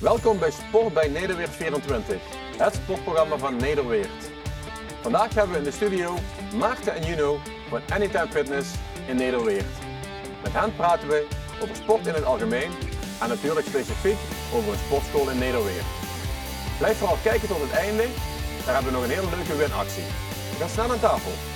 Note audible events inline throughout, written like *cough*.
Welkom bij Sport bij Nederweert 24, het sportprogramma van Nederweert. Vandaag hebben we in de studio Maarten en Juno van Anytime Fitness in Nederweert. Met hen praten we over sport in het algemeen en natuurlijk specifiek over een sportschool in Nederweert. Blijf vooral kijken tot het einde, daar hebben we nog een hele leuke winactie. Gaan snel aan tafel.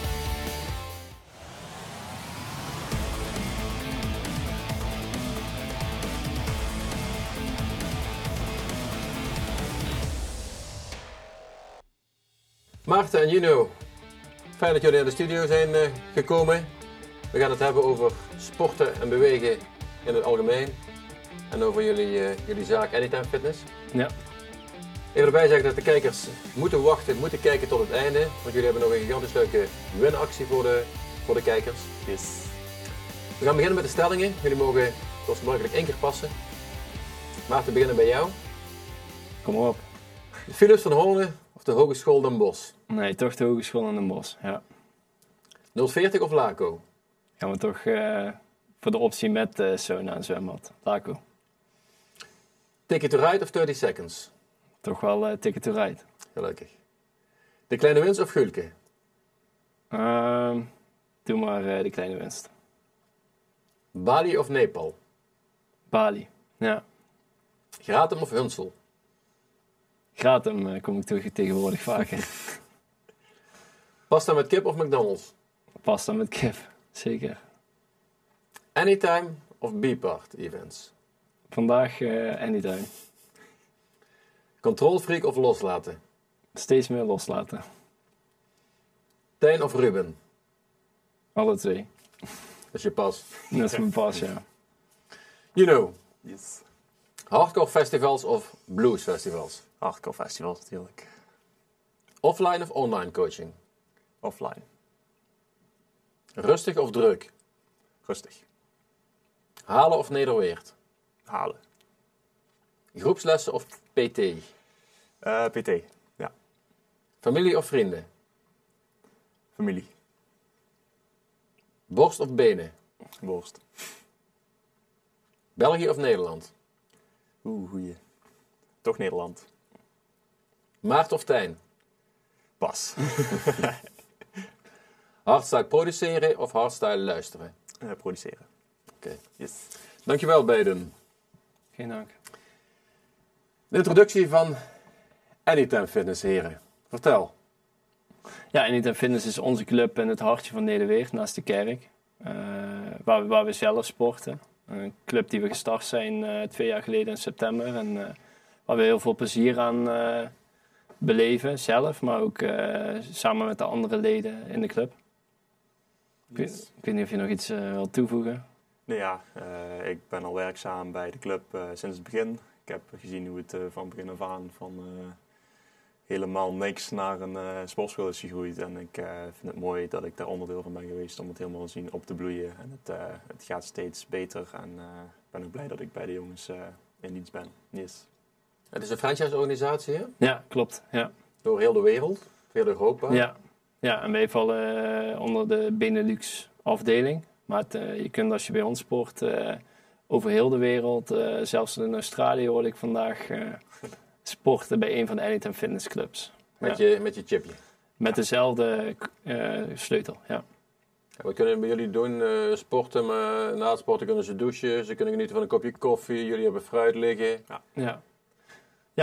Maarten en Juno, fijn dat jullie naar de studio zijn eh, gekomen. We gaan het hebben over sporten en bewegen in het algemeen. En over jullie, eh, jullie zaak Anytime Fitness. Ja. Even erbij zeggen dat de kijkers moeten wachten, moeten kijken tot het einde. Want jullie hebben nog een gigantisch leuke winactie voor de, voor de kijkers. Yes. We gaan beginnen met de stellingen. Jullie mogen zoals mogelijk één keer passen. Maarten, beginnen bij jou. Kom op. Philips van Hoornen of de Hogeschool Den Bosch? Nee, toch de Hogeschool in Den Bosch. Ja. 040 of Laco? Gaan we toch eh, voor de optie met eh sauna en zwembad. Laco. Ticket to Ride of 30 Seconds? Toch wel eh ticket to ride. Gelukkig. De Kleine Wins of Gulke? Ehm, doe maar eh, de kleine winst. Bali of Nepal? Bali. Ja. Gratum of Hunsel? Gratum eh, kom ik toch tegenwoordig vaker. Pasta met kip of McDonald's? Pasta met kip. Zeker. Anytime of B-part events? Vandaag eh anytime. Control freak of loslaten? Steeds meer loslaten. Tijn of Ruben? Alle twee. Dat is je pas. Dat is mijn pas, ja. You know. Yes. Hardcore festivals of blues festivals? Hardcore festivals natuurlijk. Offline of online coaching? Offline. Rustig of druk? Rustig. Halen of nederweert? Halen. Groepslessen of PT? Eh, PT. Ja. Familie of vrienden? Familie. Borst of benen? Worst. België of Nederland? Oeh, goeie. Toch Nederland. Maart of Tijn? Pas. *laughs* Hardstyle produceren of hardstyle luisteren? Eh, produceren. Oké. Yes. Dankjewel beiden. Geen dank. De introductie van Anytime Fitness, heren. Vertel. Ja, Anytime Fitness is onze club in het hartje van Nederweert, naast de kerk. eh, waar, we, waar we zelf sporten. Een club die we gestart zijn eh, twee jaar geleden in september. En eh, waar we heel veel plezier aan eh, beleven, zelf. Maar ook samen met de andere leden in de club. Ik, weet, Yes. ik weet niet of je nog iets wilt toevoegen. Nou ja, ik ben al werkzaam bij de club sinds het begin. Ik heb gezien hoe het van begin af aan van helemaal niks naar een eh, sportschool is gegroeid. En ik eh, vind het mooi dat ik daar onderdeel van ben geweest om het helemaal te zien op te bloeien. En het, eh, het gaat steeds beter en eh, ik ben ook blij dat ik bij de jongens eh, in dienst ben. Yes. Het is een franchise-organisatie hè? Ja, klopt. Ja. door heel de wereld, heel Europa. Ja, ja en wij vallen onder de Benelux afdeling. Maar het, je kunt als je bij ons sport eh, over heel de wereld, eh, zelfs in Australië hoorde ik vandaag, eh, sporten bij een van de Anytime Fitness Clubs. Met, Ja. je, met je chipje. Met dezelfde eh, sleutel, ja. Ja, Wat kunnen bij jullie doen? Eh, sporten, maar na het sporten kunnen ze douchen. Ze kunnen genieten van een kopje koffie. Jullie hebben fruit liggen. Ja, ja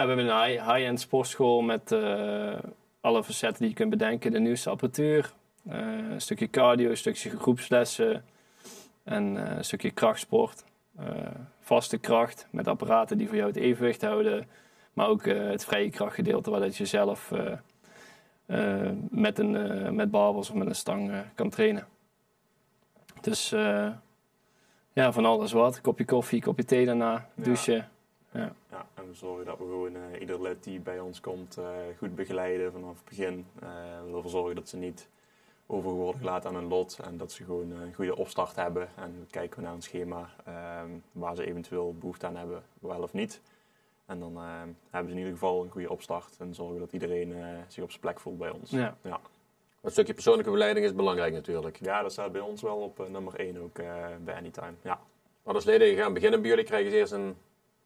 we hebben een high- high-end sportschool met eh, alle facetten die je kunt bedenken. De nieuwste apparatuur, eh, een stukje cardio, een stukje groepslessen en eh, een stukje krachtsport. Eh, vaste kracht met apparaten die voor jou het evenwicht houden. Maar ook eh, het vrije krachtgedeelte waar dat je zelf eh, eh, met, een, met barbels of met een stang kan trainen. Dus ja, van alles wat. Kopje koffie, kopje thee daarna, Ja. douchen. Ja, en we zorgen dat we gewoon eh, ieder lid die bij ons komt goed begeleiden vanaf het begin. Eh, we ervoor zorgen dat ze niet over worden gelaten aan hun lot en dat ze gewoon een goede opstart hebben. En dan kijken we naar een schema ehm, waar ze eventueel behoefte aan hebben, wel of niet. En dan ehm, hebben ze in ieder geval een goede opstart en zorgen dat iedereen eh, zich op zijn plek voelt bij ons. Ja. Ja. Een stukje persoonlijke begeleiding is belangrijk natuurlijk. Ja, dat staat bij ons wel op eh, nummer 1 ook eh, bij Anytime. Ja. Maar als leden gaan beginnen bij jullie, krijgen ze eerst een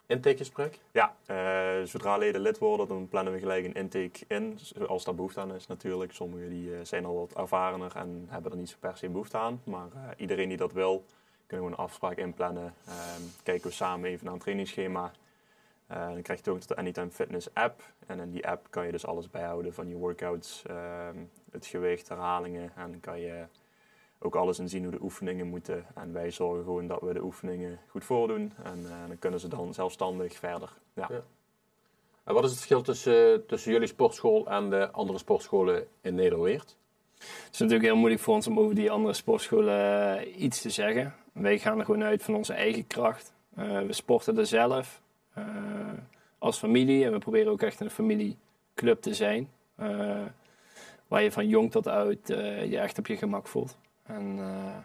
intakegesprek? Ja, eh, zodra leden lid worden, dan plannen we gelijk een intake in. Als daar behoefte aan is natuurlijk. Sommigen die, eh, zijn al wat ervarener en hebben er niet zo per se behoefte aan. Maar eh, iedereen die dat wil, kunnen we een afspraak inplannen. Ehm, kijken we samen even naar een trainingsschema. Eh, dan krijg je toegang tot de Anytime Fitness app. En in die app kan je dus alles bijhouden van je workouts, ehm, het gewicht, herhalingen. En dan kan je ook alles in zien hoe de oefeningen moeten. En wij zorgen gewoon dat we de oefeningen goed voordoen. En eh, dan kunnen ze dan zelfstandig verder. Ja. Ja. En wat is het verschil tussen, tussen jullie sportschool en de andere sportscholen in Nederweert? Het is natuurlijk heel moeilijk voor ons om over die andere sportscholen eh, iets te zeggen. Wij gaan er gewoon uit van onze eigen kracht. Eh, we sporten er zelf eh, als familie en we proberen ook echt een familieclub te zijn. eh, waar je van jong tot oud eh, je echt op je gemak voelt. En eh,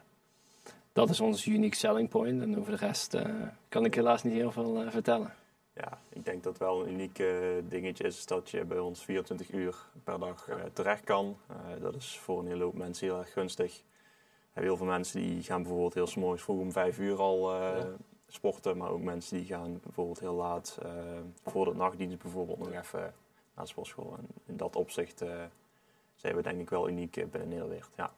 dat is ons unique selling point. En over de rest eh, kan ik helaas niet heel veel vertellen. ja, ik denk dat wel een uniek dingetje is dat je bij ons 24 uur per dag terecht kan. Eh, dat is voor een hele hoop mensen heel erg gunstig. We hebben heel veel mensen die gaan bijvoorbeeld heel 's morgens vroeg om 5 uur al eh. Sporten. Maar ook mensen die gaan bijvoorbeeld heel laat eh, voor de nachtdienst bijvoorbeeld nog even naar de sportschool. En in dat opzicht eh, zijn we denk ik wel uniek eh, binnen Nederland. Ja.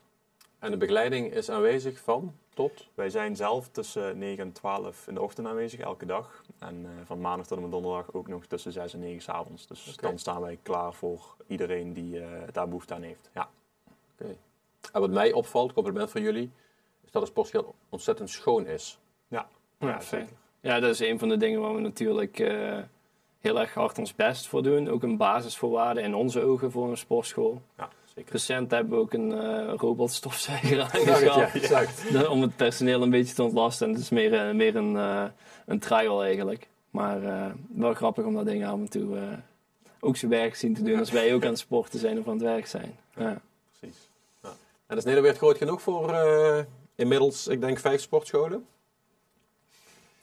En de begeleiding is aanwezig van tot? Wij zijn zelf tussen 9 en 12 in de ochtend aanwezig, elke dag. En van maandag tot en met donderdag ook nog tussen 6 en 9 s avonds. Dus Oké. dan staan wij klaar voor iedereen die daar behoefte aan heeft. Ja, En wat mij opvalt, compliment voor jullie, is dat de sportschool ontzettend schoon is. Ja, ja fijn. zeker. Ja, dat is een van de dingen waar we natuurlijk eh, heel erg hard ons best voor doen. Ook een basisvoorwaarde in onze ogen voor een sportschool. Ja, zeker. Recent hebben we ook een eh robotstofzuiger *laughs* *laughs* aangeschaft. ja. Om het personeel een beetje te ontlasten. En het is meer, eh, meer een, eh, een trial eigenlijk. Maar eh, wel grappig om dat ding af en toe eh, ook zijn werk zien te doen. Als wij ook aan het *laughs* sporten zijn of aan het werk zijn. Ja. Precies. En is Nederweert groot genoeg voor eh, inmiddels, ik denk, vijf sportscholen?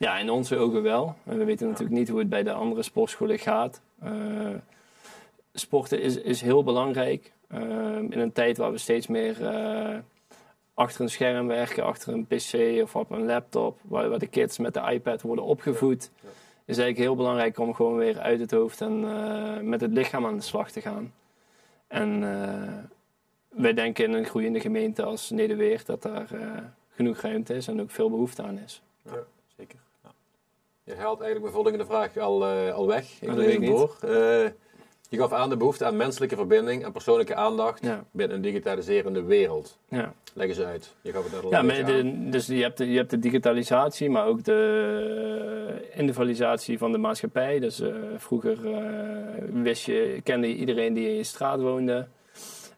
Ja, in onze ogen wel. We weten natuurlijk niet hoe het bij de andere sportscholen gaat. Eh, sporten is, is heel belangrijk. Eh, in een tijd waar we steeds meer eh, achter een scherm werken, achter een pc of op een laptop, waar, waar de kids met de iPad worden opgevoed, Ja. Ja. is eigenlijk heel belangrijk om gewoon weer uit het hoofd en eh, met het lichaam aan de slag te gaan. En wij denken in een groeiende gemeente als Nederweert dat daar genoeg ruimte is en ook veel behoefte aan is. Ja. Haalt eigenlijk mijn volgende vraag al, eh, al weg. Ik Oh, dat lees weet ik door. Eh, je gaf aan de behoefte aan menselijke verbinding en persoonlijke aandacht binnen een digitaliserende wereld. Ja. Leg eens uit. Je gaf het net al Ja, maar de, dus je hebt, de, je hebt de digitalisatie, maar ook de individualisatie van de maatschappij. Dus eh, vroeger eh, wist je, kende je iedereen die in je straat woonde.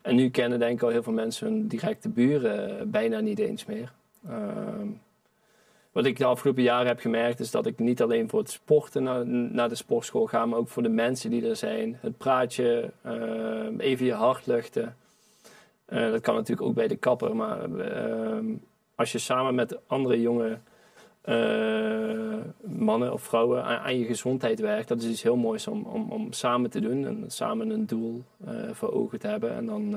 En nu kennen denk ik al heel veel mensen hun directe buren eh, bijna niet eens meer. Ehm, wat ik de afgelopen jaren heb gemerkt is dat ik niet alleen voor het sporten naar, naar de sportschool ga, maar ook voor de mensen die er zijn. Het praatje, eh, even je hart luchten. Eh, dat kan natuurlijk ook bij de kapper, maar ehm, als je samen met andere jonge eh, mannen of vrouwen aan, je gezondheid werkt, dat is iets heel moois om, om, om samen te doen en samen een doel voor ogen te hebben en dan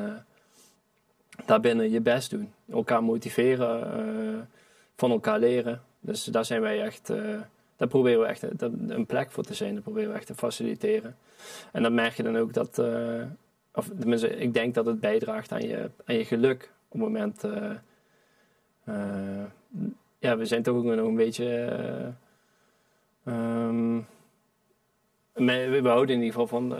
daarbinnen je best doen. Elkaar motiveren, van elkaar leren. Dus daar zijn wij echt, eh, daar proberen we echt een plek voor te zijn, daar proberen we echt te faciliteren. En dan merk je dan ook dat, eh, of tenminste, ik denk dat het bijdraagt aan je, aan je geluk op het moment. eh, ja, we zijn toch ook nog een beetje. eh, ehm, we houden in ieder geval van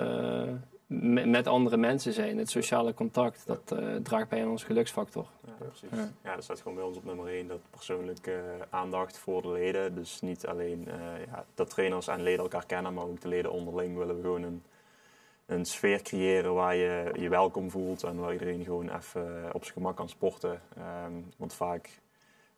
met andere mensen zijn. Het sociale contact, dat eh, draagt bij aan onze geluksfactor. Ja, precies. Ja. Ja. dat staat gewoon bij ons op nummer 1, dat persoonlijke eh, aandacht voor de leden. Dus niet alleen eh, ja, dat trainers en leden elkaar kennen, maar ook de leden onderling willen we gewoon een, een sfeer creëren waar je je welkom voelt en waar iedereen gewoon even op zijn gemak kan sporten. Ehm, want vaak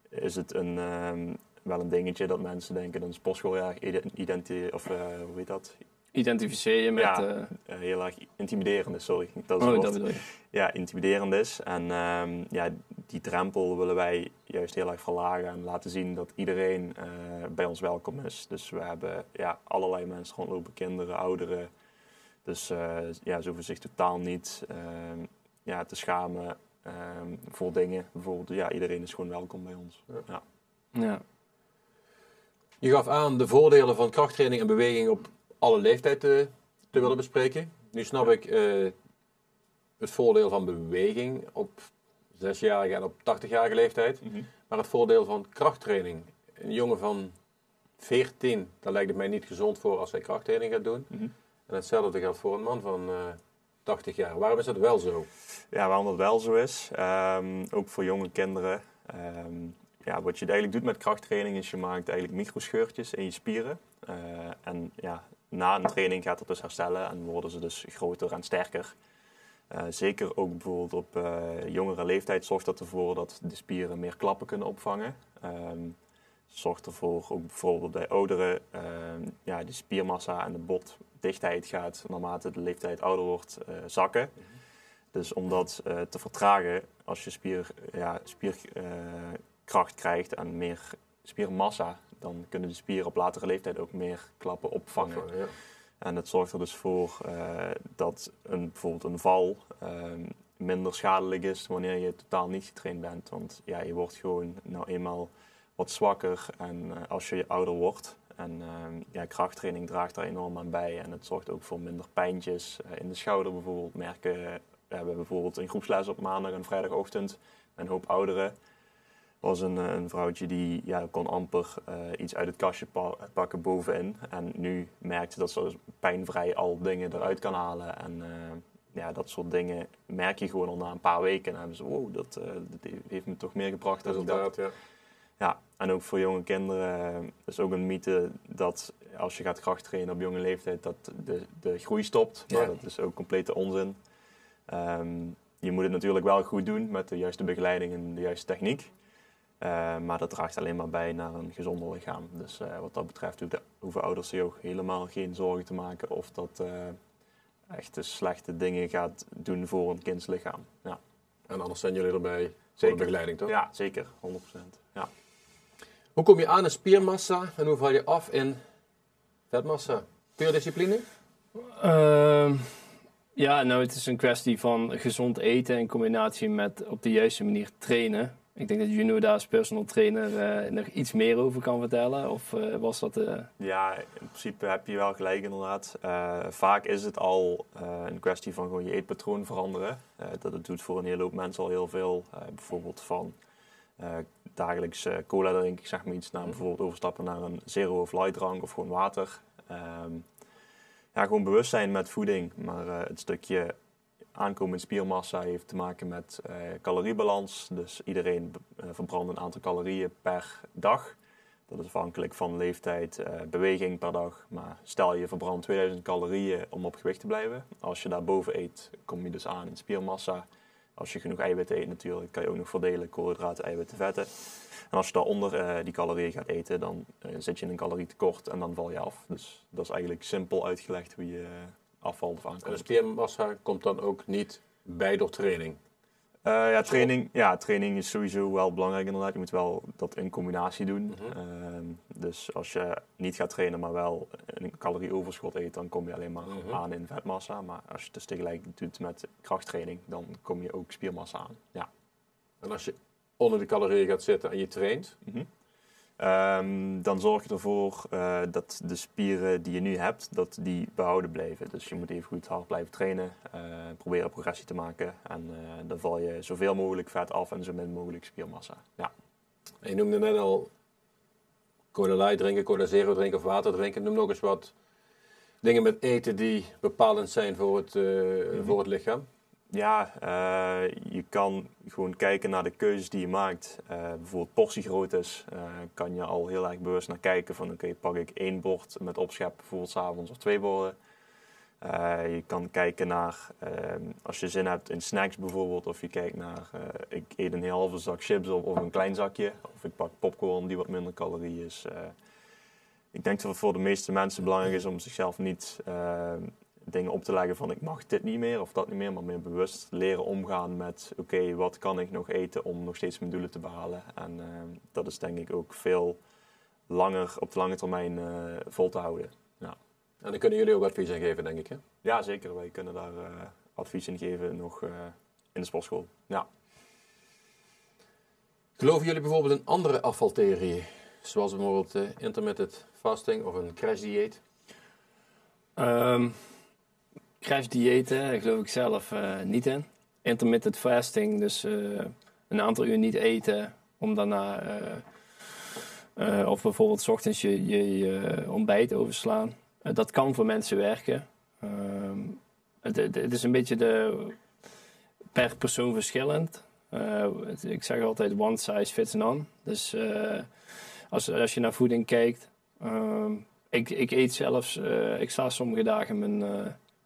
is het een, ehm, wel een dingetje dat mensen denken dat een sportschool identi- of eh, hoe heet dat? Identificeer je met. Ja. eh, Eh, heel erg intimiderend is, sorry. Dat is oh, dat woord bedoel je. ja, intimiderend is. En ehm, ja, die drempel willen wij juist heel erg verlagen en laten zien dat iedereen eh, bij ons welkom is. Dus we hebben ja, allerlei mensen rondlopen, kinderen, ouderen. Dus eh, ja, ze hoeven zich totaal niet ehm, ja, te schamen ehm, voor dingen. Bijvoorbeeld, ja, iedereen is gewoon welkom bij ons. Ja. Ja. Je gaf aan de voordelen van krachttraining en beweging op alle leeftijd te, te willen bespreken. Nu snap ik eh, het voordeel van beweging op zesjarige en op 80-jarige leeftijd. Maar het voordeel van krachttraining. Een jongen van 14, daar lijkt het mij niet gezond voor als hij krachttraining gaat doen. Mhm. En hetzelfde geldt voor een man van eh 80 jaar. Waarom is dat wel zo? Ja, waarom dat wel zo is, ehm, ook voor jonge kinderen. ehm, ja, wat je eigenlijk doet met krachttraining is je maakt eigenlijk microscheurtjes in je spieren. Eh, en ja, na een training gaat het dus herstellen en worden ze dus groter en sterker. Eh, zeker ook bijvoorbeeld op eh, jongere leeftijd zorgt dat ervoor dat de spieren meer klappen kunnen opvangen. Ehm, zorgt ervoor, ook bijvoorbeeld bij ouderen, ehm, ja, de spiermassa en de botdichtheid gaat naarmate de leeftijd ouder wordt eh, zakken. Dus om dat te vertragen, als je spier, ja, spierkracht krijgt en meer spiermassa, dan kunnen de spieren op latere leeftijd ook meer klappen opvangen. Ja. En het zorgt er dus voor eh, dat een, bijvoorbeeld een val ehm, minder schadelijk is wanneer je totaal niet getraind bent. Want ja, je wordt gewoon nou eenmaal wat zwakker en eh, als je ouder wordt. En ehm, ja, krachttraining draagt daar enorm aan bij. En het zorgt ook voor minder pijntjes. Eh, in de schouder bijvoorbeeld merken we hebben bijvoorbeeld een groepsles op maandag en vrijdagochtend. Een hoop ouderen was een, eh, een vrouwtje die ja, kon amper eh, iets uit het kastje pa- pakken bovenin. En nu merkt ze dat ze pijnvrij al dingen eruit kan halen. En eh, ja, dat soort dingen merk je gewoon al na een paar weken. En dan hebben ze, wow, dat, dat heeft me toch meer gebracht dan ik dacht. Resultaat, ja. Ja, en ook voor jonge kinderen is ook een mythe dat als je gaat krachttrainen op jonge leeftijd, dat de, de groei stopt. Maar Ja. dat is ook complete onzin. Ehm, je moet het natuurlijk wel goed doen met de juiste begeleiding en de juiste techniek. Eh, maar dat draagt alleen maar bij naar een gezonder lichaam. Dus eh, wat dat betreft hoeven, hoeven ouders zich ook helemaal geen zorgen te maken of dat eh, echt de slechte dingen gaat doen voor een kindslichaam. Ja, En anders zijn jullie erbij voor begeleiding, toch? ja zeker, 100%. Ja. Hoe kom je aan in spiermassa en hoe val je af in vetmassa? Puur discipline? Ehm, ja, nou, het is een kwestie van gezond eten in combinatie met op de juiste manier trainen. Ik denk dat Juno daar als personal trainer eh, nog iets meer over kan vertellen. Of eh, was dat... eh, Ja, in principe heb je wel gelijk inderdaad. Vaak is het al een kwestie van gewoon je eetpatroon veranderen. Dat het doet voor een hele hoop mensen al heel veel. Bijvoorbeeld van dagelijks cola drinken, ik zeg maar iets, naar bijvoorbeeld overstappen naar een zero of light drank of gewoon water. Ehm, ja, gewoon bewust zijn met voeding. Maar het stukje aankomende spiermassa heeft te maken met eh, caloriebalans. Dus iedereen eh, verbrandt een aantal calorieën per dag. Dat is afhankelijk van leeftijd, eh, beweging per dag. Maar stel je verbrandt 2000 calorieën om op gewicht te blijven. Als je daarboven eet, kom je dus aan in spiermassa. Als je genoeg eiwitten eet natuurlijk, kan je ook nog verdelen koolhydraten, eiwitten, vetten. En als je daaronder die calorieën gaat eten, dan zit je in een calorietekort en dan val je af. Dus dat is eigenlijk simpel uitgelegd hoe je afvalt of En de spiermassa komt dan ook niet bij door training. Eh, ja, training, ja, training is sowieso wel belangrijk inderdaad. Je moet wel dat in combinatie doen. Mhm. Ehm, dus als je niet gaat trainen, maar wel een calorieoverschot eet, dan kom je alleen maar Mhm. aan in vetmassa. Maar als je het dus tegelijk doet met krachttraining, dan kom je ook spiermassa aan. Ja. En als je onder de calorieën gaat zitten en je traint, Mhm. Ehm, dan zorg je ervoor eh, dat de spieren die je nu hebt, dat die behouden blijven. Dus je moet even goed hard blijven trainen, eh, proberen progressie te maken. En eh, dan val je zoveel mogelijk vet af en zo min mogelijk spiermassa. Ja. je noemde net al cola light drinken, cola zero drinken of water drinken. Noem nog eens wat dingen met eten die bepalend zijn voor het, Mhm. voor het lichaam. Ja, eh, je kan gewoon kijken naar de keuzes die je maakt. Eh, bijvoorbeeld portiegroottes, eh kan je al heel erg bewust naar kijken van oké, pak ik één bord met opschep, bijvoorbeeld 's avonds of twee borden. Je kan kijken naar, als je zin hebt in snacks bijvoorbeeld, of je kijkt naar, ik eet een heel halve zak chips op of een klein zakje, of ik pak popcorn die wat minder calorieën is. Ik denk dat het voor de meeste mensen belangrijk is om zichzelf niet dingen op te leggen van ik mag dit niet meer of dat niet meer, maar meer bewust leren omgaan met oké, wat kan ik nog eten om nog steeds mijn doelen te behalen. En ehm, dat is denk ik ook veel langer op de lange termijn eh, vol te houden. En dan kunnen jullie ook advies aan geven, denk ik. Hè? Ja, zeker. Wij kunnen daar eh, advies in geven nog eh, in de sportschool. Ja. Geloven jullie bijvoorbeeld in andere afvaltheorieën? zoals bijvoorbeeld uh, intermittent fasting of een crash dieet? Um, crash diëten geloof ik zelf uh, niet in. Intermittent fasting, dus uh, een aantal uur niet eten om daarna, of bijvoorbeeld s ochtends je, je, ontbijt overslaan. dat kan voor mensen werken. Um, het, het, is een beetje de, per persoon verschillend. ik zeg altijd one size fits none. Dus als, als je naar voeding kijkt, um, ik, ik eet zelfs, ik sla sommige dagen mijn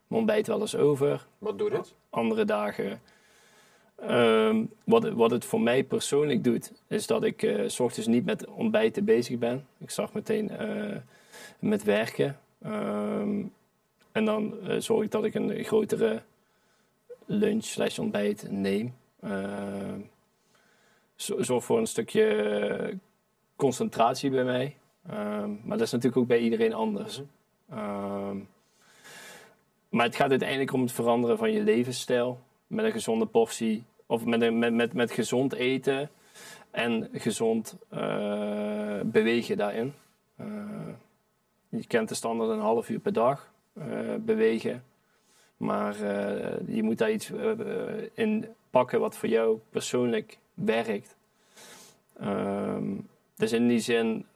ontbijt wel eens over. Wat doe je dit? Andere dagen. Um, wat, wat het voor mij persoonlijk doet, is dat ik uh, s ochtends niet met ontbijten bezig ben. Ik start meteen met werken. Um, en dan zorg ik dat ik een grotere lunch slash ontbijt neem. zorg voor een stukje concentratie bij mij. Ehm, maar dat is natuurlijk ook bij iedereen anders. Ehm, maar het gaat uiteindelijk om het veranderen van je levensstijl. Met een gezonde portie. Of met, met, met, gezond eten. En gezond uh, bewegen daarin. Uh, je kent de standaard een half uur per dag uh, bewegen. Maar je moet daar iets in pakken wat voor jou persoonlijk werkt. Um, dus in die zin,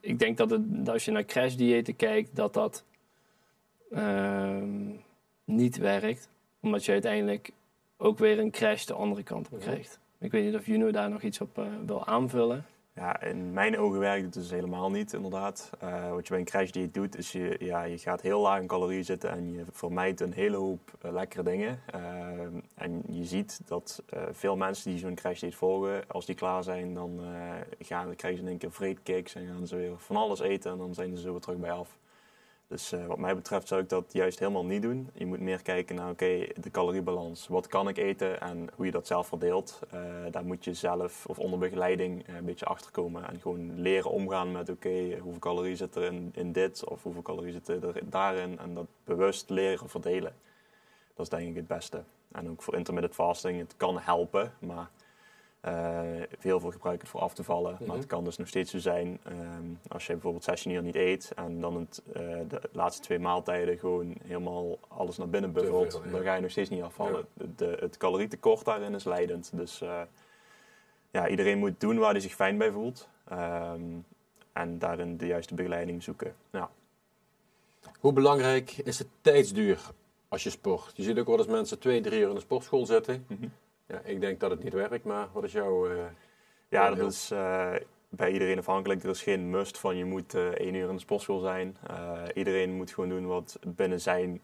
ik denk dat, het, als je naar crashdiëten kijkt, dat dat uh, niet werkt. Omdat je uiteindelijk ook weer een crash de andere kant op krijgt. Ik weet niet of Juno daar nog iets op uh, wil aanvullen. Ja, in mijn ogen werkt het dus helemaal niet, inderdaad. Uh, wat je bij een crash dieet doet, is je, ja, je gaat heel laag in calorieën zitten en je vermijdt een hele hoop uh, lekkere dingen. Uh, en je ziet dat veel mensen die zo'n crash dieet volgen, als die klaar zijn, dan, gaan, krijgen ze in één keer vreedcakes en gaan ze weer van alles eten en dan zijn ze zo weer terug bij af. Dus uh, wat mij betreft zou ik dat juist helemaal niet doen. Je moet meer kijken naar oké, de caloriebalans. Wat kan ik eten en hoe je dat zelf verdeelt. Uh, daar moet je zelf of onder begeleiding uh, een beetje achter komen. En gewoon leren omgaan met oké, hoeveel calorieën zit er in, in dit of hoeveel calorieën zitten er daarin. En dat bewust leren verdelen. Dat is denk ik het beste. En ook voor intermittent fasting, het kan helpen, maar heel veel gebruiken voor af te vallen. Maar mhm. het kan dus nog steeds zo zijn um, als je bijvoorbeeld 16 uur niet eet en dan het, uh, de laatste twee maaltijden gewoon helemaal alles naar binnen buffelt, dan ga je nog steeds niet afvallen. Ja. De, het calorietekort daarin is leidend. Dus uh, ja, iedereen moet doen waar hij zich fijn bij voelt um, en daarin de juiste begeleiding zoeken. Ja. Hoe belangrijk is het tijdsduur als je sport? Je ziet ook wel eens mensen twee, drie uur in de sportschool zitten. Mm -hmm. Ja, ik denk dat het niet werkt, maar wat is jouw... Uh, ja, dat is uh, bij iedereen afhankelijk. Er is geen must van je moet uh, één uur in de sportschool zijn. iedereen moet gewoon doen wat binnen zijn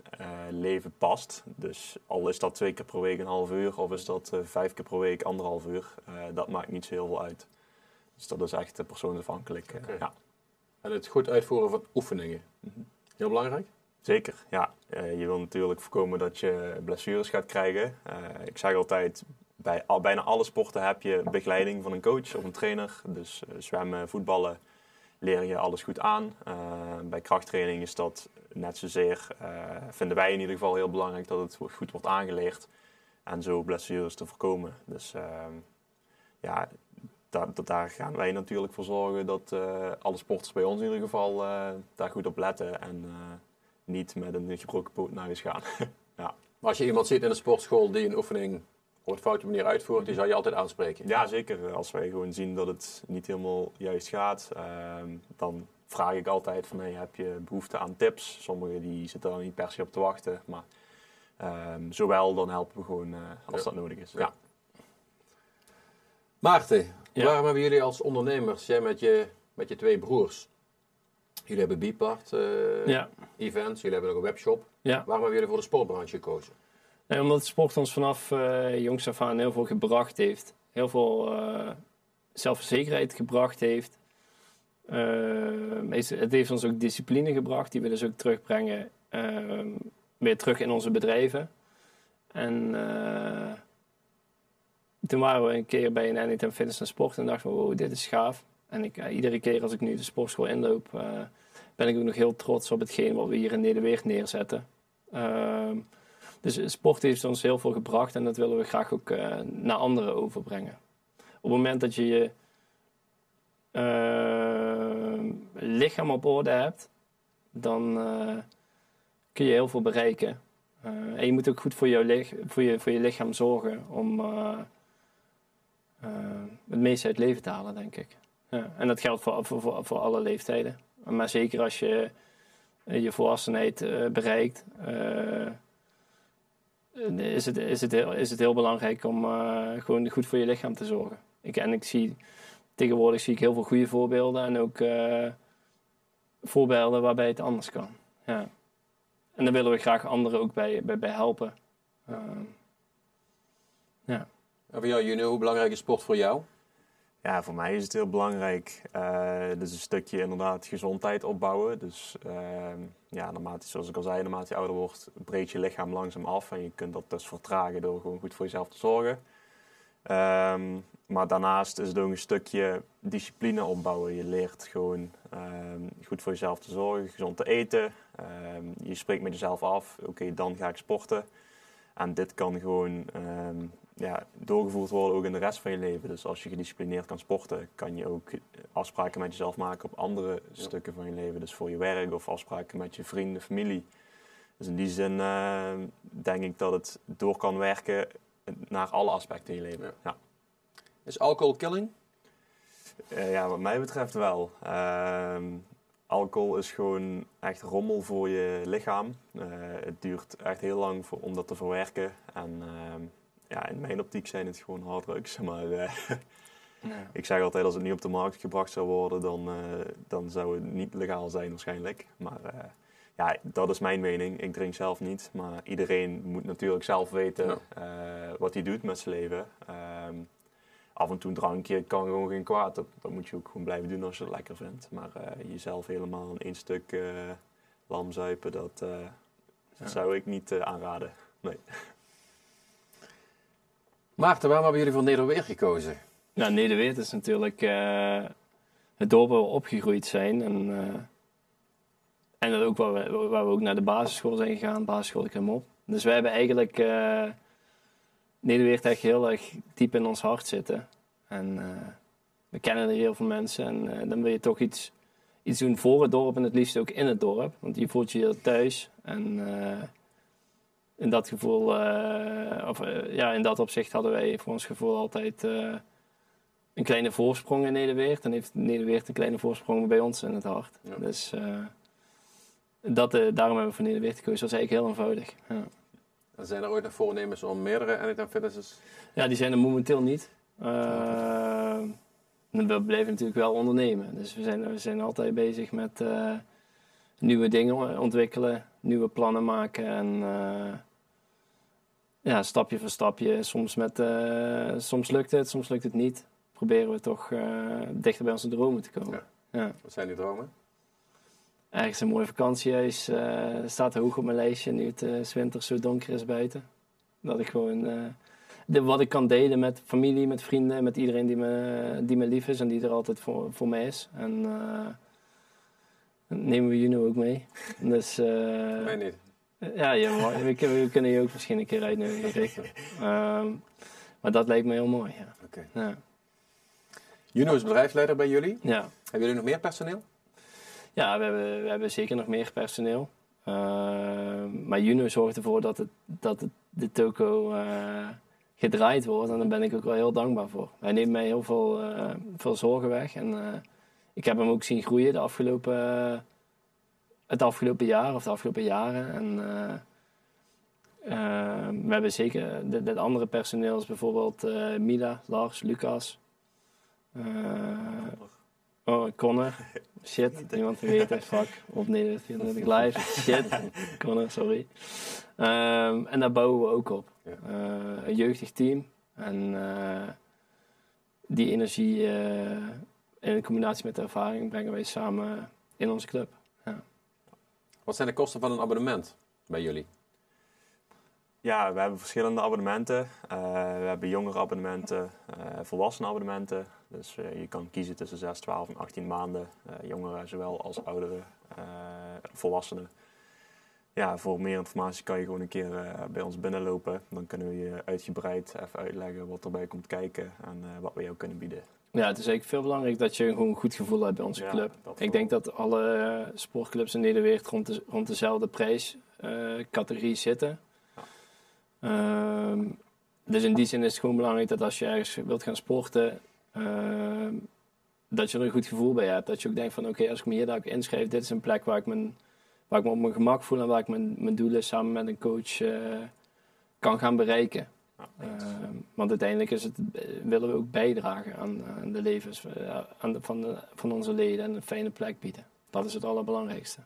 leven past. Dus al is dat twee keer per week een half uur of is dat vijf keer per week anderhalf uur. dat maakt niet zo heel veel uit. Dus dat is echt persoonsafhankelijk. Okay. ja. En het goed uitvoeren van oefeningen. Mm -hmm. Heel belangrijk? Zeker, ja. Uh, je wil natuurlijk voorkomen dat je blessures gaat krijgen. Uh, ik zeg altijd, bij al, bijna alle sporten heb je begeleiding van een coach of een trainer. Dus uh, zwemmen, voetballen leer je alles goed aan. bij krachttraining is dat net zozeer, vinden wij in ieder geval heel belangrijk, dat het goed wordt aangeleerd. En zo blessures te voorkomen. Dus ehm, ja, daar, gaan wij natuurlijk voor zorgen dat alle sporters bij ons in ieder geval daar goed op letten. En niet met een gebroken poot naar huis gaan. *laughs* ja. Maar als je iemand ziet in een sportschool die een oefening op een foute manier uitvoert, die zou je altijd aanspreken. Ja, zeker. Als wij gewoon zien dat het niet helemaal juist gaat, uh, dan vraag ik altijd van hey, heb je behoefte aan tips? Sommigen die zitten er niet per se op te wachten, maar um, zowel dan helpen we gewoon uh, als ja. dat nodig is. Ja. Maarten, ja. waarom hebben jullie als ondernemers, jij met je, met je twee broers, Jullie hebben Bipart uh, ja. events, jullie hebben ook een webshop. Ja. Waarom hebben jullie voor de sportbranche gekozen? Nee, omdat de sport ons vanaf uh, jongs af aan heel veel gebracht heeft. Heel veel uh, zelfverzekerheid gebracht heeft. het heeft ons ook discipline gebracht, die we dus ook terugbrengen weer terug in onze bedrijven. En toen waren we een keer bij een Anytime Fitness en Sport en dachten we, wow, dit is gaaf. En ik, iedere keer als ik nu de sportschool inloop, ben ik ook nog heel trots op hetgeen wat we hier in Nederweert neerzetten. Uh, dus sport heeft ons heel veel gebracht en dat willen we graag ook uh, naar anderen overbrengen. Op het moment dat je je uh, lichaam op orde hebt, dan eh, kun je heel veel bereiken. Eh, en je moet ook goed voor, voor, je, voor je lichaam zorgen om eh, eh, het meeste uit leven te halen, denk ik. Ja, en dat geldt voor, voor, voor, alle leeftijden. Maar zeker als je eh, je volwassenheid eh, bereikt, eh, is, het, is, het heel, is het heel belangrijk om gewoon goed voor je lichaam te zorgen. Ik, en ik zie tegenwoordig zie ik heel veel goede voorbeelden en ook voorbeelden waarbij het anders kan. Ja. En daar willen we graag anderen ook bij, bij, bij helpen. Ehm, En voor jou, Juno, hoe belangrijk is sport voor jou? Ja, voor mij is het heel belangrijk. eh dus een stukje inderdaad gezondheid opbouwen. Dus ehm, ja, naarmate, zoals ik al zei, naarmate je ouder wordt, breekt je lichaam langzaam af. En je kunt dat dus vertragen door gewoon goed voor jezelf te zorgen. Ehm, maar daarnaast is het ook een stukje discipline opbouwen. Je leert gewoon ehm, goed voor jezelf te zorgen, gezond te eten. Je spreekt met jezelf af, oké, dan ga ik sporten. En dit kan gewoon ja, doorgevoerd worden ook in de rest van je leven. Dus als je gedisciplineerd kan sporten, kan je ook afspraken met jezelf maken op andere stukken van je leven. Dus voor je werk of afspraken met je vrienden, familie. Dus in die zin eh, denk ik dat het door kan werken naar alle aspecten in je leven. Ja. Ja. Is alcohol killing? Eh, ja, wat mij betreft wel. Ehm, alcohol is gewoon echt rommel voor je lichaam. Eh, het duurt echt heel lang voor, om dat te verwerken. En ehm, ja, in mijn optiek zijn het gewoon harddrugs. *laughs* Maar eh, ja. ik zeg altijd, als het niet op de markt gebracht zou worden, dan, eh, dan zou het niet legaal zijn waarschijnlijk. Maar eh, ja, dat is mijn mening. Ik drink zelf niet. Maar iedereen moet natuurlijk zelf weten Ja. wat hij doet met zijn leven. Ehm, af en toe een drankje kan gewoon geen kwaad. Dat, dat moet je ook gewoon blijven doen als je het lekker vindt. Maar jezelf helemaal in één stuk lam zuipen, dat, Ja. zou ik niet aanraden. *laughs* Maarten, waarom hebben jullie voor Nederweer gekozen? Nou, Nederweert is natuurlijk eh, het dorp waar we opgegroeid zijn. En, eh, en ook waar we, waar we ook naar de basisschool zijn gegaan, basisschool de Krimop. Dus wij hebben eigenlijk eh Nederweert echt heel erg diep in ons hart zitten. En we kennen er heel veel mensen. En dan wil je toch iets, iets doen voor het dorp en het liefst ook in het dorp. Want je voelt je hier thuis. En in dat gevoel, eh, of eh, ja, in dat opzicht hadden wij voor ons gevoel altijd eh, een kleine voorsprong in Nederweert. En heeft Nederweert een kleine voorsprong bij ons in het hart. Ja. Dus dat, daarom hebben we voor Nederweert gekozen. Dat was eigenlijk heel eenvoudig. Ja. En zijn er ooit nog voornemens om meerdere Anytime Fitnesses? Ja, die zijn er momenteel niet. We blijven natuurlijk wel ondernemen. Dus we zijn, we zijn altijd bezig met nieuwe dingen ontwikkelen, nieuwe plannen maken. En ja, stapje voor stapje. Soms, met, eh, soms lukt het, soms lukt het niet. Proberen we toch eh, dichter bij onze dromen te komen. Ja. Wat zijn die dromen? Ergens een mooi vakantiehuis eh, staat hoog op mijn lijstje nu het 's winters zo donker is buiten. Dat ik gewoon de, wat ik kan delen met familie, met vrienden, met iedereen die me, die me lief is en die er altijd voor, voor mij is. En nemen we Juno ook mee. Dus Mij niet. Ja, ja we, kunnen- we kunnen je ook misschien een keer uitnodigen. Rick. Ehm, maar dat lijkt me heel mooi. Ja. Oké. Ja. Juno is bedrijfsleider bij jullie. Ja. Hebben jullie nog meer personeel? Ja, we hebben, we hebben zeker nog meer personeel. Uh, maar Juno zorgt ervoor dat, het, dat het, de toko uh, gedraaid wordt. En daar ben ik ook wel heel dankbaar voor. Hij neemt mij heel veel, uh, veel zorgen weg. En uh, ik heb hem ook zien groeien de afgelopen, het afgelopen jaar of de afgelopen jaren. En uh, we hebben zeker het andere personeel, is bijvoorbeeld uh, Mila, Lars, Lucas. Oh, Connor. Shit, *laughs* niemand weet het vak. Op 34 live. Shit, Connor, sorry. Um, en daar bouwen we ook op. Ja. Uh, een jeugdig team. En uh, die energie uh, in combinatie met de ervaring brengen wij samen in onze club. Wat zijn de kosten van een abonnement bij jullie? Ja, we hebben verschillende abonnementen. Uh, we hebben jongere abonnementen, uh, volwassenen abonnementen. Dus uh, je kan kiezen tussen 6, 12 en 18 maanden. eh, jongeren zowel als ouderen, volwassenen. Ja, voor meer informatie kan je gewoon een keer bij ons binnenlopen. Dan kunnen we je uitgebreid even uitleggen wat erbij komt kijken en wat we jou kunnen bieden. Ja, het is eigenlijk veel belangrijk dat je gewoon een goed gevoel hebt bij onze Ja, club. Ik denk dat alle eh, sportclubs in Nederland rond, de, rond dezelfde prijscategorie zitten. Ja. Ehm, dus in die zin is het gewoon belangrijk dat als je ergens wilt gaan sporten, ehm, dat je er een goed gevoel bij hebt. Dat je ook denkt van oké, als ik me hier daar inschrijf, dit is een plek waar ik, mijn, waar ik me op mijn gemak voel en waar ik mijn, mijn doelen samen met een coach eh, kan gaan bereiken. Ja. Ehm, want uiteindelijk is het, eh, willen we ook bijdragen aan, aan de levens eh, aan de, van, de, van onze leden en een fijne plek bieden. Dat is het allerbelangrijkste.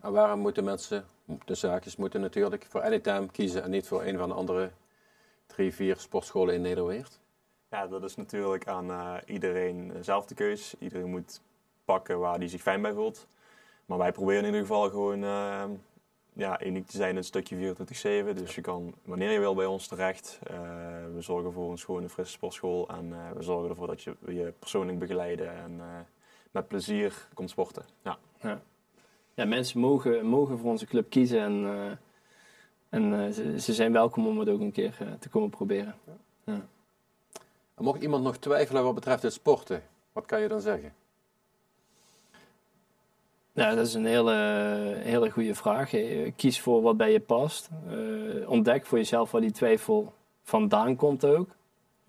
En waarom moeten mensen, de zaakjes moeten natuurlijk voor Anytime kiezen en niet voor een van de andere drie, vier sportscholen in Nederweert? Ja, dat is natuurlijk aan eh, iedereen zelf de keus. Iedereen moet pakken waar hij zich fijn bij voelt. Maar wij proberen in ieder geval gewoon eh, ja, uniek te zijn in het stukje 24-7. Dus je kan wanneer je wil bij ons terecht. Eh, we zorgen voor een schone, frisse sportschool. En eh, we zorgen ervoor dat je je persoonlijk begeleiden en eh, met plezier komt sporten. Ja. Ja, mensen mogen, mogen voor onze club kiezen en, eh, en ze, ze zijn welkom om het ook een keer te komen proberen. En mocht iemand nog twijfelen wat betreft het sporten, wat kan je dan zeggen? Ja, dat is een hele, hele goede vraag. Kies voor wat bij je past. Eh, ontdek voor jezelf waar die twijfel vandaan komt ook.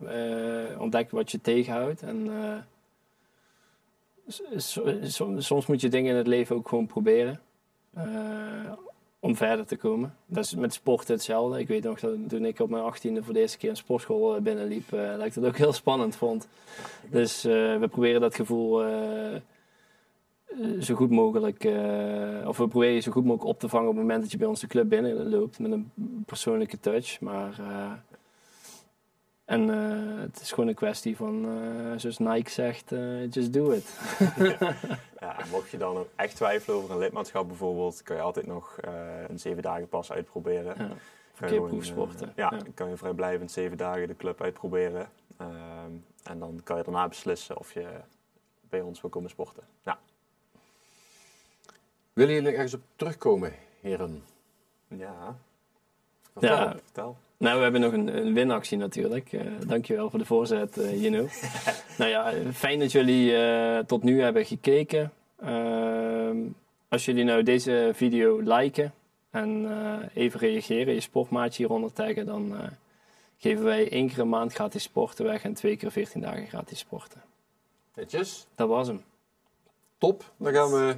Eh, ontdek wat je tegenhoudt. En, eh, soms moet je dingen in het leven ook gewoon proberen. om verder te komen. Dat is met sporten hetzelfde. Ik weet nog dat toen ik op mijn achttiende voor de eerste keer een sportschool binnenliep, dat ik dat ook heel spannend vond. Dus we proberen dat gevoel zo goed mogelijk, eh, of we proberen je zo goed mogelijk op te vangen op het moment dat je bij onze club binnenloopt met een persoonlijke touch. Maar eh, en eh, het is gewoon een kwestie van, eh, zoals Nike zegt, eh, just do it. *laughs* Ja, mocht je dan ook echt twijfelen over een lidmaatschap bijvoorbeeld, kan je altijd nog eh, een zeven dagen pas uitproberen. Ja, Kan je verkeer gewoon, proefsporten. eh, ja, Ja. dan kan je vrijblijvend zeven dagen de club uitproberen. Ehm, en dan kan je daarna beslissen of je bij ons wil komen sporten. Ja, Willen jullie ergens op terugkomen, heren? ja. Vertel. Ja. vertel. Nou, we hebben nog een, een winactie natuurlijk. Eh dankjewel voor de voorzet, eh Juno. *laughs* nou ja, fijn dat jullie eh, tot nu hebben gekeken. Ehm, als jullie nou deze video liken en eh, even reageren, je sportmaatje hieronder taggen, dan eh, geven wij één keer een maand gratis sporten weg en twee keer 14 dagen gratis sporten. Netjes, Dat was hem. top. Dan gaan we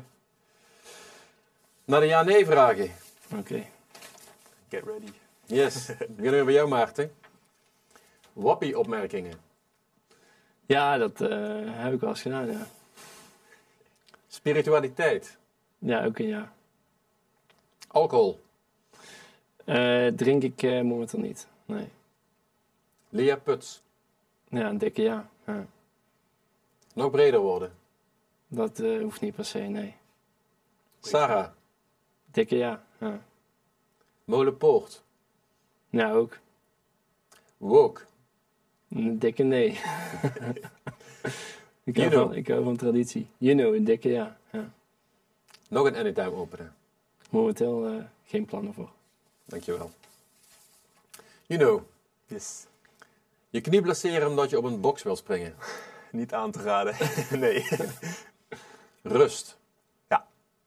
naar de ja-nee vragen. Oké. Get ready. Yes, *laughs* we beginnen weer bij jou Maarten. Wappie-opmerkingen. Ja, dat eh, heb ik wel eens gedaan, ja. Spiritualiteit. Ja, ook een ja. Alcohol. Eh, drink ik eh, momenteel niet. Nee. Lia Puts. Ja, een dikke ja. ja. Nog breder worden. Dat eh, hoeft niet per se, nee. Sarah. Dikke ja. Ja, Molenpoort. ja ook. Woke. Een dikke nee. *laughs* ik, hou van, ik hou van traditie. You know, een dikke ja. ja. Nog een anytime openen. Momenteel eh, geen plannen voor. Dankjewel. You know, Yes. je knie blesseren omdat je op een box wil springen. Niet aan te raden. *laughs* nee. Rust.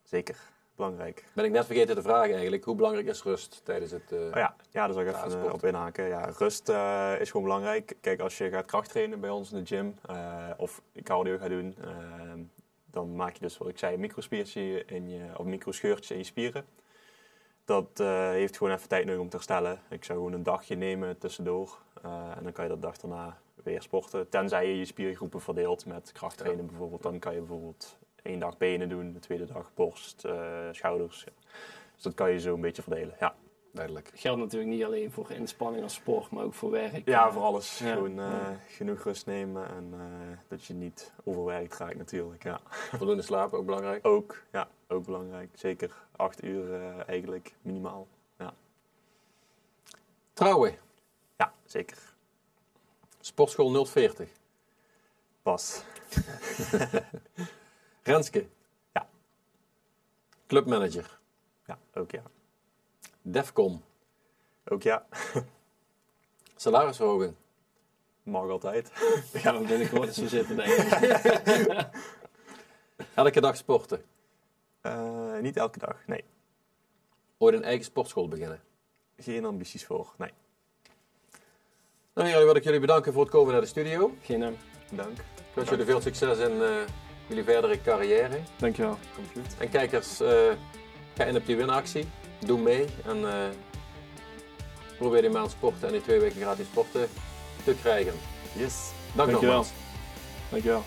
Zeker. Belangrijk. Ben ik net vergeten te vragen eigenlijk. Hoe belangrijk is rust tijdens het... Oh ja, ja, daar zal ik Ja, even sport. eh, op inhaken. Ja, rust eh, is gewoon belangrijk. Kijk, als je gaat krachttrainen bij ons in de gym eh, of cardio gaat doen, eh, dan maak je dus, wat ik zei, een microspiertje in je, of microscheurtjes in je spieren. Dat heeft gewoon even tijd nodig om te herstellen. Ik zou gewoon een dagje nemen tussendoor en dan kan je dat dag daarna weer sporten. Tenzij je je spiergroepen verdeelt met krachttrainen bijvoorbeeld, dan kan je bijvoorbeeld één dag benen doen, de tweede dag borst, eh, schouders. Ja. Dus dat kan je zo een beetje verdelen. Ja. Duidelijk. Geldt natuurlijk niet alleen voor inspanning als sport, maar ook voor werk. Ja, voor alles. Ja. Gewoon eh, Ja. genoeg rust nemen en eh, dat je niet overwerkt raakt natuurlijk. Ja. *laughs* Voldoende slapen, ook belangrijk. Ook, ja, ook belangrijk. Zeker acht uur eigenlijk minimaal. Trouwen. Ja, zeker. Sportschool 040. Pas. *laughs* Renske. Ja. Clubmanager. Ja, ook ja. Defcon. Ook ja. *laughs* Salarisverhoging. Mag altijd. *laughs* Dan gaan we binnenkort eens zo zitten, denk ik. *laughs* Elke dag sporten. Eh, niet elke dag, nee. Ooit een eigen sportschool beginnen. Geen ambities voor, nee. Nou heren, wil ik jullie bedanken voor het komen naar de studio. Geen dank. Dank. Ik wens jullie veel succes in eh, jullie verdere carrière. Dankjewel. Komt goed. En kijkers, eh, ga in op die winactie. Doe mee en eh, probeer die maand sporten en die twee weken gratis sporten te krijgen. Yes. Dank Dankjewel. nogmaals. Dankjewel.